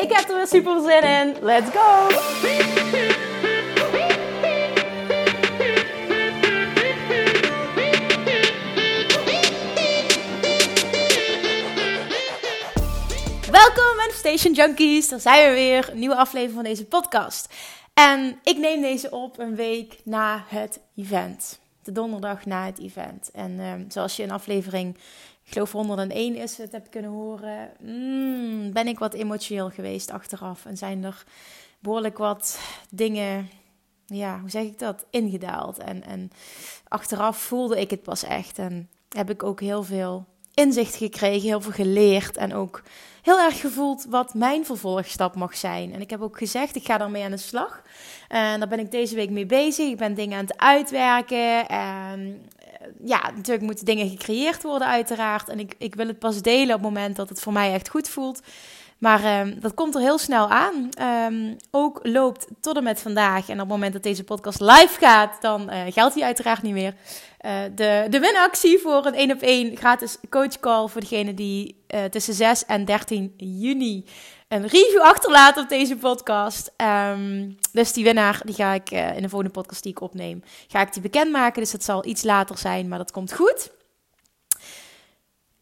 Ik heb er weer super zin in. Let's go! Welkom Manifestation Junkies, daar zijn we weer. Een nieuwe aflevering van deze podcast. En ik neem deze op een week na het event. De donderdag na het event. En ehm, zoals je in aflevering, ik geloof 101 is het, heb kunnen horen, mm, ben ik wat emotioneel geweest achteraf. En zijn er behoorlijk wat dingen, ja, hoe zeg ik dat, ingedaald. En, en achteraf voelde ik het pas echt. En heb ik ook heel veel inzicht gekregen, heel veel geleerd. En ook heel erg gevoeld wat mijn vervolgstap mag zijn. En ik heb ook gezegd, ik ga daarmee aan de slag. En daar ben ik deze week mee bezig. Ik ben dingen aan het uitwerken. En eh, ja, natuurlijk moeten dingen gecreëerd worden, uiteraard. En ik, ik wil het pas delen op het moment dat het voor mij echt goed voelt. Maar um, dat komt er heel snel aan. Um, ook loopt tot en met vandaag. En op het moment dat deze podcast live gaat, dan uh, geldt die uiteraard niet meer. Uh, de, de winactie voor een 1 op 1 gratis coach call voor degene die uh, tussen 6 en 13 juni een review achterlaten op deze podcast. Um, dus die winnaar, die ga ik in de volgende podcast die ik opneem, ga ik die bekendmaken. Dus dat zal iets later zijn, maar dat komt goed.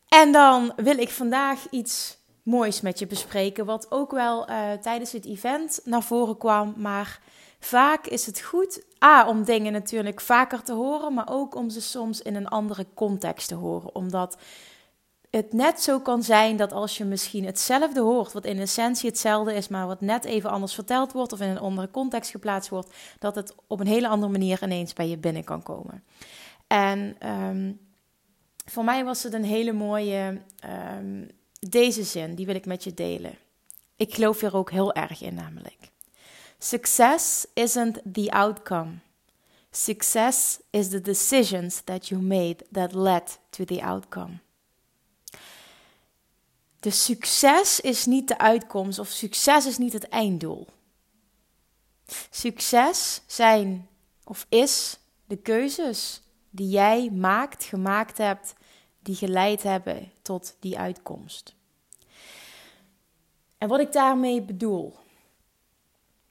En dan wil ik vandaag iets moois met je bespreken. Wat ook wel uh, tijdens het event naar voren kwam. Maar vaak is het goed, A, om dingen natuurlijk vaker te horen. Maar ook om ze soms in een andere context te horen. Omdat het net zo kan zijn dat als je misschien hetzelfde hoort, wat in essentie hetzelfde is, maar wat net even anders verteld wordt of in een andere context geplaatst wordt, dat het op een hele andere manier ineens bij je binnen kan komen. En um, voor mij was het een hele mooie um, deze zin, die wil ik met je delen. Ik geloof hier ook heel erg in, namelijk. Success isn't the outcome. Success is the decisions that you made that led to the outcome. De succes is niet de uitkomst of succes is niet het einddoel. Succes zijn of is de keuzes die jij maakt, gemaakt hebt die geleid hebben tot die uitkomst. En wat ik daarmee bedoel,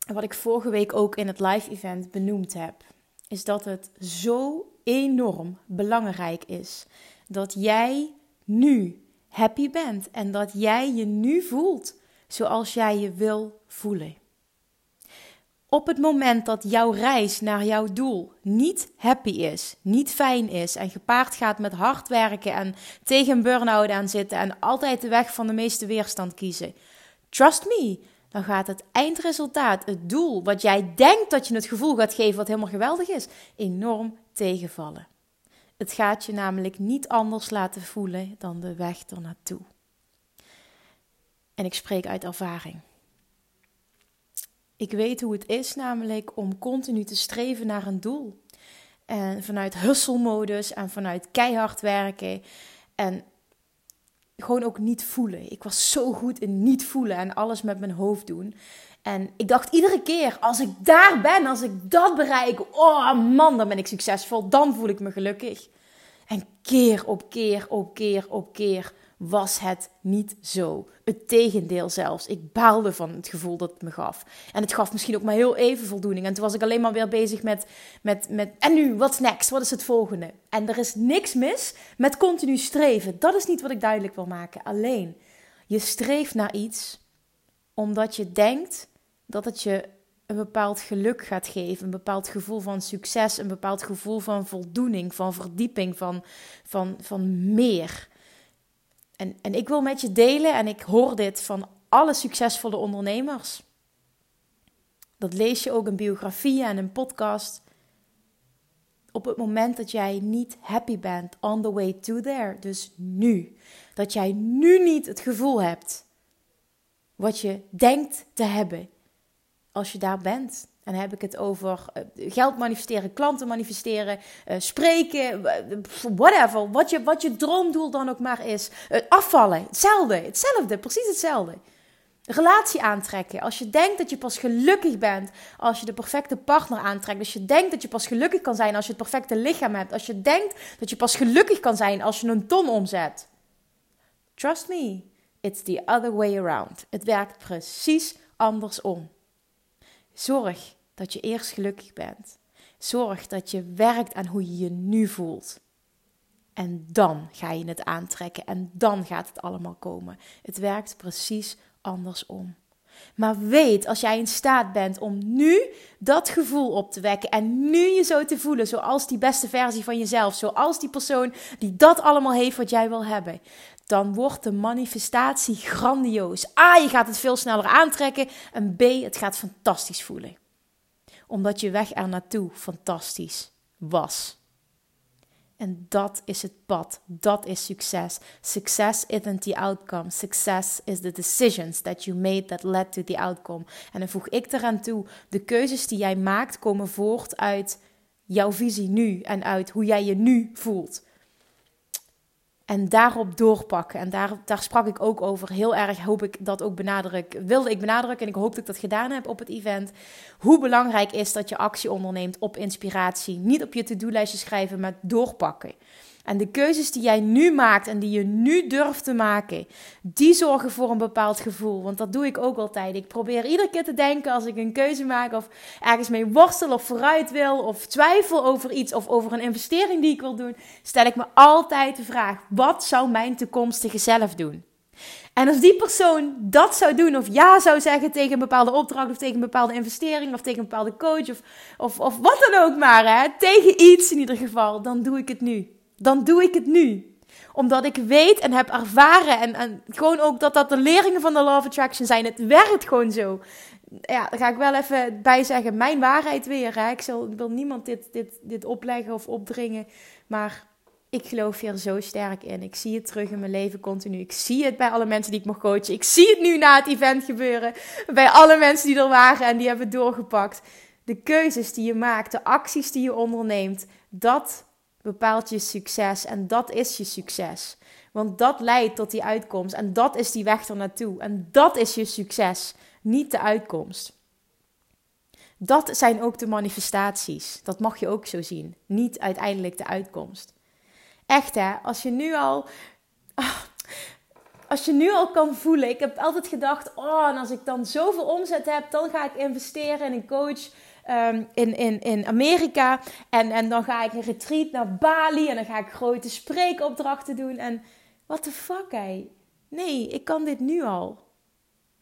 en wat ik vorige week ook in het live event benoemd heb, is dat het zo enorm belangrijk is dat jij nu happy bent en dat jij je nu voelt zoals jij je wil voelen. Op het moment dat jouw reis naar jouw doel niet happy is, niet fijn is en gepaard gaat met hard werken en tegen een burn-out aan zitten en altijd de weg van de meeste weerstand kiezen, trust me, dan gaat het eindresultaat, het doel wat jij denkt dat je het gevoel gaat geven wat helemaal geweldig is, enorm tegenvallen. Het gaat je namelijk niet anders laten voelen dan de weg ernaartoe. En ik spreek uit ervaring. Ik weet hoe het is namelijk om continu te streven naar een doel. En vanuit hustle-modus en vanuit keihard werken. En gewoon ook niet voelen. Ik was zo goed in niet voelen en alles met mijn hoofd doen. En ik dacht iedere keer, als ik daar ben, als ik dat bereik, oh man, dan ben ik succesvol, dan voel ik me gelukkig. En keer op keer op keer op keer was het niet zo. Het tegendeel zelfs. Ik baalde van het gevoel dat het me gaf. En het gaf misschien ook maar heel even voldoening. En toen was ik alleen maar weer bezig met, met, met en nu, what's next? Wat is het volgende? En er is niks mis met continu streven. Dat is niet wat ik duidelijk wil maken. Alleen, je streeft naar iets omdat je denkt dat het je een bepaald geluk gaat geven, een bepaald gevoel van succes, een bepaald gevoel van voldoening, van verdieping, van, van, van meer. En, en ik wil met je delen, en ik hoor dit van alle succesvolle ondernemers. Dat lees je ook in biografieën en in podcast. Op het moment dat jij niet happy bent on the way to there, dus nu, dat jij nu niet het gevoel hebt wat je denkt te hebben als je daar bent. En dan heb ik het over eh, geld manifesteren, klanten manifesteren, uh, spreken, whatever. Wat je, wat je droomdoel dan ook maar is. Afvallen, hetzelfde, hetzelfde, precies hetzelfde. Relatie aantrekken. Als je denkt dat je pas gelukkig bent als je de perfecte partner aantrekt. Als je denkt dat je pas gelukkig kan zijn als je het perfecte lichaam hebt. Als je denkt dat je pas gelukkig kan zijn als je een ton omzet. Trust me, it's the other way around. Het werkt precies andersom. Zorg dat je eerst gelukkig bent. Zorg dat je werkt aan hoe je je nu voelt. En dan ga je het aantrekken en dan gaat het allemaal komen. Het werkt precies andersom. Maar weet, als jij in staat bent om nu dat gevoel op te wekken en nu je zo te voelen, zoals die beste versie van jezelf, zoals die persoon die dat allemaal heeft wat jij wil hebben, dan wordt de manifestatie grandioos. A, je gaat het veel sneller aantrekken en B, het gaat fantastisch voelen. Omdat je weg er naartoe fantastisch was. En dat is het pad. Dat is succes. Success isn't the outcome. Success is the decisions that you made that led to the outcome. En dan voeg ik eraan toe: de keuzes die jij maakt komen voort uit jouw visie nu en uit hoe jij je nu voelt. En daarop doorpakken. En daar, daar sprak ik ook over. Heel erg hoop ik dat ook benadruk. Wilde ik benadrukken. En ik hoop dat ik dat gedaan heb op het event. Hoe belangrijk is dat je actie onderneemt op inspiratie. Niet op je to-do-lijstje schrijven, maar doorpakken. En de keuzes die jij nu maakt en die je nu durft te maken, die zorgen voor een bepaald gevoel. Want dat doe ik ook altijd. Ik probeer iedere keer te denken als ik een keuze maak of ergens mee worstel of vooruit wil of twijfel over iets of over een investering die ik wil doen, stel ik me altijd de vraag: wat zou mijn toekomstige zelf doen? En als die persoon dat zou doen, of ja zou zeggen tegen een bepaalde opdracht, of tegen een bepaalde investering, of tegen een bepaalde coach, of, of, of wat dan ook maar, hè, tegen iets in ieder geval, dan doe ik het nu dan doe ik het nu. Omdat ik weet en heb ervaren en, en gewoon ook dat dat de leringen van de Law of Attraction zijn. Het werkt gewoon zo. Ja, daar ga ik wel even bij zeggen. Mijn waarheid weer. Ik, zal, wil niemand dit, dit, dit opleggen of opdringen. Maar ik geloof hier zo sterk in. Ik zie het terug in mijn leven continu. Ik zie het bij alle mensen die ik mag coachen. Ik zie het nu na het event gebeuren. Bij alle mensen die er waren en die hebben doorgepakt. De keuzes die je maakt, de acties die je onderneemt, dat bepaalt je succes en dat is je succes. Want dat leidt tot die uitkomst en dat is die weg er naartoe. En dat is je succes, niet de uitkomst. Dat zijn ook de manifestaties. Dat mag je ook zo zien. Niet uiteindelijk de uitkomst. Echt hè, als je nu al. Als je nu al kan voelen. Ik heb altijd gedacht: oh, en als ik dan zoveel omzet heb, dan ga ik investeren in een coach Ehm, in, in, in Amerika. En, en dan ga ik een retreat naar Bali. En dan ga ik grote spreekopdrachten doen. En what the fuck, hé? Nee, ik kan dit nu al.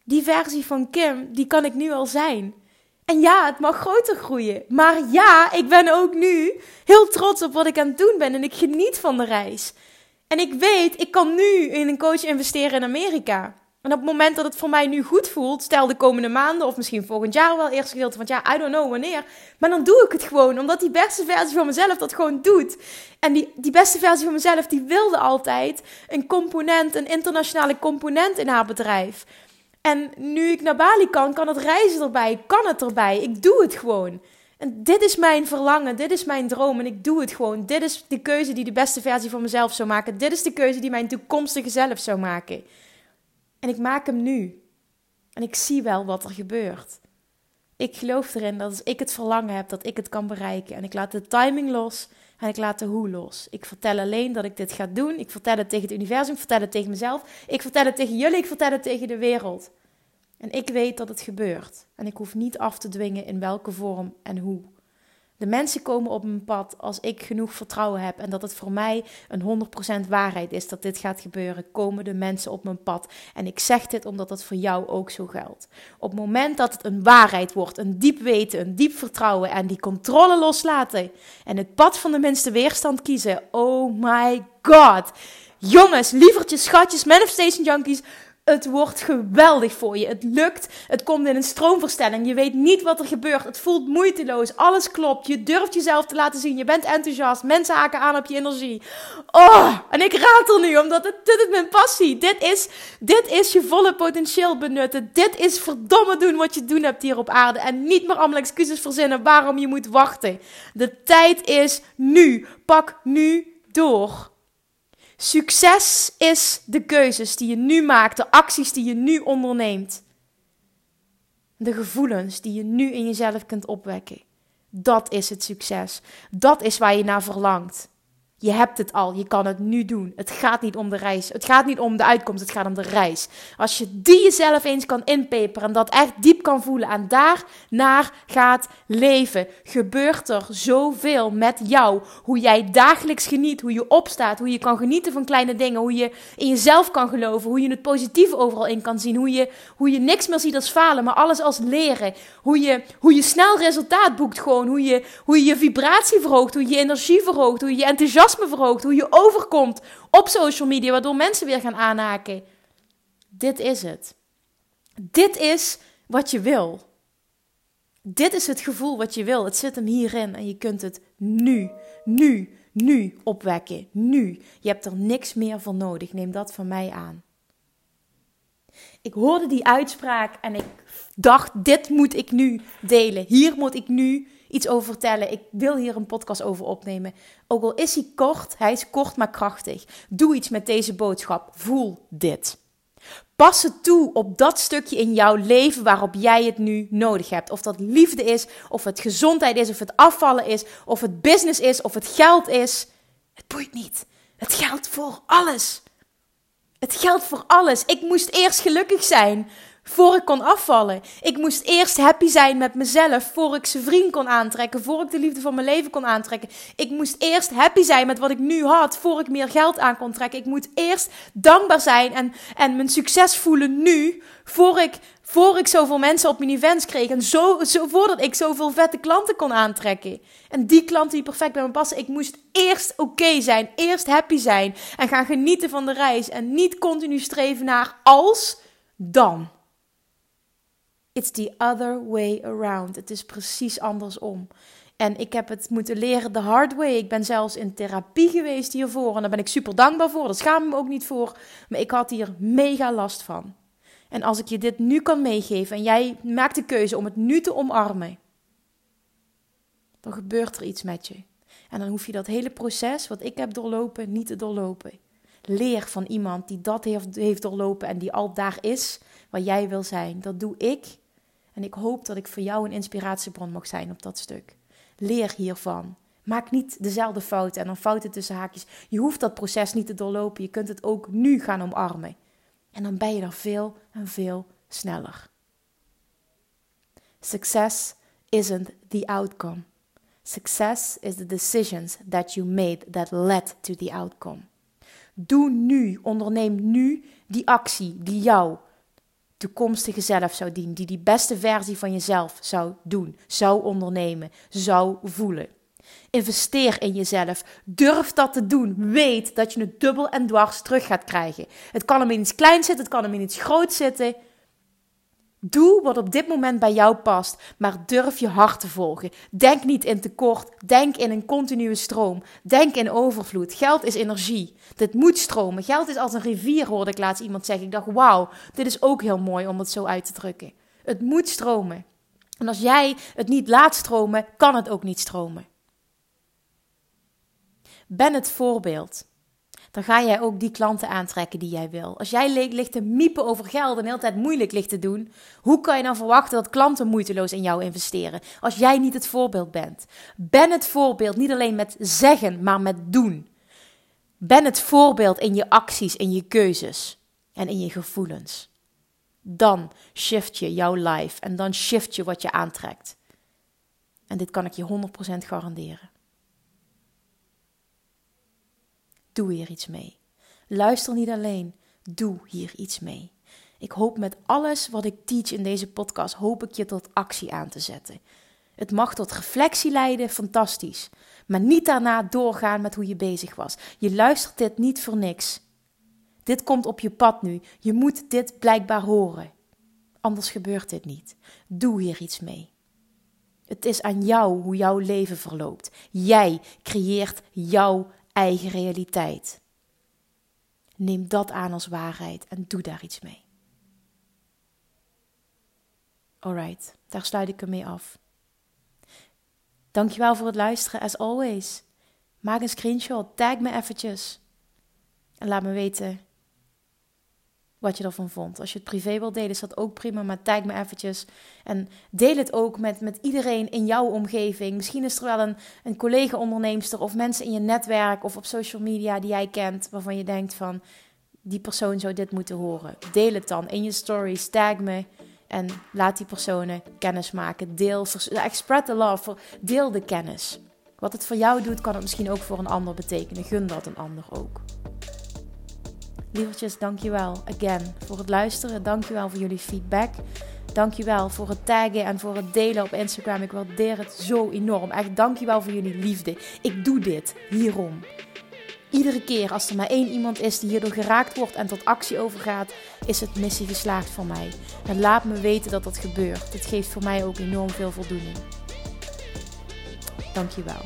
Die versie van Kim, die kan ik nu al zijn. En ja, het mag groter groeien. Maar ja, ik ben ook nu heel trots op wat ik aan het doen ben. En ik geniet van de reis. En ik weet, ik kan nu in een coach investeren in Amerika. En op het moment dat het voor mij nu goed voelt, stel de komende maanden of misschien volgend jaar wel, eerst gedeelte van het jaar, I don't know wanneer. Maar dan doe ik het gewoon, omdat die beste versie van mezelf dat gewoon doet. En die, die beste versie van mezelf, die wilde altijd een component, een internationale component in haar bedrijf. En nu ik naar Bali kan, kan het reizen erbij, kan het erbij. Ik doe het gewoon. En dit is mijn verlangen, dit is mijn droom en ik doe het gewoon. Dit is de keuze die de beste versie van mezelf zou maken. Dit is de keuze die mijn toekomstige zelf zou maken. En ik maak hem nu. En ik zie wel wat er gebeurt. Ik geloof erin dat als ik het verlangen heb, dat ik het kan bereiken. En ik laat de timing los en ik laat de hoe los. Ik vertel alleen dat ik dit ga doen. Ik vertel het tegen het universum, ik vertel het tegen mezelf. Ik vertel het tegen jullie, ik vertel het tegen de wereld. En ik weet dat het gebeurt. En ik hoef niet af te dwingen in welke vorm en hoe. De mensen komen op mijn pad als ik genoeg vertrouwen heb en dat het voor mij een 100% waarheid is dat dit gaat gebeuren. Komen de mensen op mijn pad. En ik zeg dit omdat het voor jou ook zo geldt. Op het moment dat het een waarheid wordt, een diep weten, een diep vertrouwen en die controle loslaten en het pad van de minste weerstand kiezen. Oh my god. Jongens, lievertjes, schatjes, manifestation junkies, Het wordt geweldig voor je. Het lukt. Het komt in een stroomverstelling. Je weet niet wat er gebeurt. Het voelt moeiteloos. Alles klopt. Je durft jezelf te laten zien. Je bent enthousiast. Mensen haken aan op je energie. Oh, en ik ratel nu omdat het, dit is mijn passie. Dit is, dit is je volle potentieel benutten. Dit is verdomme doen wat je doen hebt hier op aarde. En niet meer allemaal excuses verzinnen waarom je moet wachten. De tijd is nu. Pak nu door. Succes is de keuzes die je nu maakt, de acties die je nu onderneemt. De gevoelens die je nu in jezelf kunt opwekken. Dat is het succes. Dat is waar je naar verlangt. Je hebt het al, je kan het nu doen. Het gaat niet om de reis. Het gaat niet om de uitkomst, het gaat om de reis. Als je die jezelf eens kan inpeperen en dat echt diep kan voelen en daarnaar gaat leven, gebeurt er zoveel met jou. Hoe jij dagelijks geniet, hoe je opstaat, hoe je kan genieten van kleine dingen, hoe je in jezelf kan geloven, hoe je het positieve overal in kan zien, hoe je, hoe je niks meer ziet als falen, maar alles als leren. Hoe je, hoe je snel resultaat boekt gewoon, hoe je, hoe je je vibratie verhoogt, hoe je energie verhoogt, hoe je je enthousiasme enthousiasme verhoogt, hoe je overkomt op social media, waardoor mensen weer gaan aanhaken. Dit is het. Dit is wat je wil. Dit is het gevoel wat je wil. Het zit hem hierin en je kunt het nu, nu, nu opwekken. Nu. Je hebt er niks meer voor nodig. Neem dat van mij aan. Ik hoorde die uitspraak en ik dacht: dit moet ik nu delen. Hier moet ik nu iets over vertellen. Ik wil hier een podcast over opnemen. Ook al is hij kort, hij is kort maar krachtig. Doe iets met deze boodschap. Voel dit. Pas het toe op dat stukje in jouw leven waarop jij het nu nodig hebt. Of dat liefde is, of het gezondheid is, of het afvallen is, of het business is, of het geld is. Het boeit niet. Het geldt voor alles. Het geldt voor alles. Ik moest eerst gelukkig zijn voor ik kon afvallen. Ik moest eerst happy zijn met mezelf voor ik zijn vriend kon aantrekken, voor ik de liefde van mijn leven kon aantrekken. Ik moest eerst happy zijn met wat ik nu had, voor ik meer geld aan kon trekken. Ik moet eerst dankbaar zijn en, en mijn succes voelen nu, voor ik, voor ik zoveel mensen op mijn events kreeg en zo, zo, voordat ik zoveel vette klanten kon aantrekken. En die klanten die perfect bij me passen, ik moest eerst oké zijn, eerst happy zijn en gaan genieten van de reis en niet continu streven naar als dan. It's the other way around. Het is precies andersom. En ik heb het moeten leren de hard way. Ik ben zelfs in therapie geweest hiervoor. En daar ben ik super dankbaar voor. Daar schaam ik me ook niet voor. Maar ik had hier mega last van. En als ik je dit nu kan meegeven en jij maakt de keuze om het nu te omarmen, dan gebeurt er iets met je. En dan hoef je dat hele proces wat ik heb doorlopen niet te doorlopen. Leer van iemand die dat heeft, heeft doorlopen en die al daar is waar jij wil zijn. Dat doe ik en ik hoop dat ik voor jou een inspiratiebron mag zijn op dat stuk. Leer hiervan. Maak niet dezelfde fouten en dan fouten tussen haakjes. Je hoeft dat proces niet te doorlopen. Je kunt het ook nu gaan omarmen. En dan ben je er veel en veel sneller. Success isn't the outcome. Success is the decisions that you made that led to the outcome. Doe nu, onderneem nu die actie die jou toekomstige zelf zou dienen, die die beste versie van jezelf zou doen, zou ondernemen, zou voelen. Investeer in jezelf. Durf dat te doen. Weet dat je het dubbel en dwars terug gaat krijgen. Het kan hem in iets kleins zitten, het kan hem in iets groots zitten. Doe wat op dit moment bij jou past, maar durf je hart te volgen. Denk niet in tekort, denk in een continue stroom. Denk in overvloed. Geld is energie. Dit moet stromen. Geld is als een rivier, hoorde ik laatst iemand zeggen. Ik dacht, wauw, dit is ook heel mooi om het zo uit te drukken. Het moet stromen. En als jij het niet laat stromen, kan het ook niet stromen. Ben het voorbeeld dan ga jij ook die klanten aantrekken die jij wil. Als jij ligt te miepen over geld en de hele tijd moeilijk ligt te doen, hoe kan je dan verwachten dat klanten moeiteloos in jou investeren? Als jij niet het voorbeeld bent. Ben het voorbeeld niet alleen met zeggen, maar met doen. Ben het voorbeeld in je acties, in je keuzes en in je gevoelens. Dan shift je jouw life en dan shift je wat je aantrekt. En dit kan ik je 100% garanderen. Doe hier iets mee. Luister niet alleen, doe hier iets mee. Ik hoop met alles wat ik teach in deze podcast, hoop ik je tot actie aan te zetten. Het mag tot reflectie leiden, fantastisch. Maar niet daarna doorgaan met hoe je bezig was. Je luistert dit niet voor niks. Dit komt op je pad nu. Je moet dit blijkbaar horen. Anders gebeurt dit niet. Doe hier iets mee. Het is aan jou hoe jouw leven verloopt. Jij creëert jouw eigen realiteit. Neem dat aan als waarheid en doe daar iets mee. Alright, daar sluit ik ermee af. Dankjewel voor het luisteren, as always. Maak een screenshot, tag me eventjes. En laat me weten wat je ervan vond. Als je het privé wilt delen, is dat ook prima, maar tag me eventjes. En deel het ook met, met iedereen in jouw omgeving. Misschien is er wel een, een collega-onderneemster of mensen in je netwerk of op social media die jij kent, waarvan je denkt van, die persoon zou dit moeten horen. Deel het dan in je stories, tag me. En laat die personen kennis maken. Deel, spread the love. Deel de kennis. Wat het voor jou doet, kan het misschien ook voor een ander betekenen. Gun dat een ander ook. Lievertjes, dankjewel again voor het luisteren. Dankjewel voor jullie feedback. Dankjewel voor het taggen en voor het delen op Instagram. Ik waardeer het zo enorm. Echt dankjewel voor jullie liefde. Ik doe dit hierom. Iedere keer als er maar één iemand is die hierdoor geraakt wordt en tot actie overgaat, is het missie geslaagd voor mij. En laat me weten dat dat gebeurt. Het geeft voor mij ook enorm veel voldoening. Dankjewel.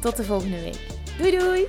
Tot de volgende week. Doei doei!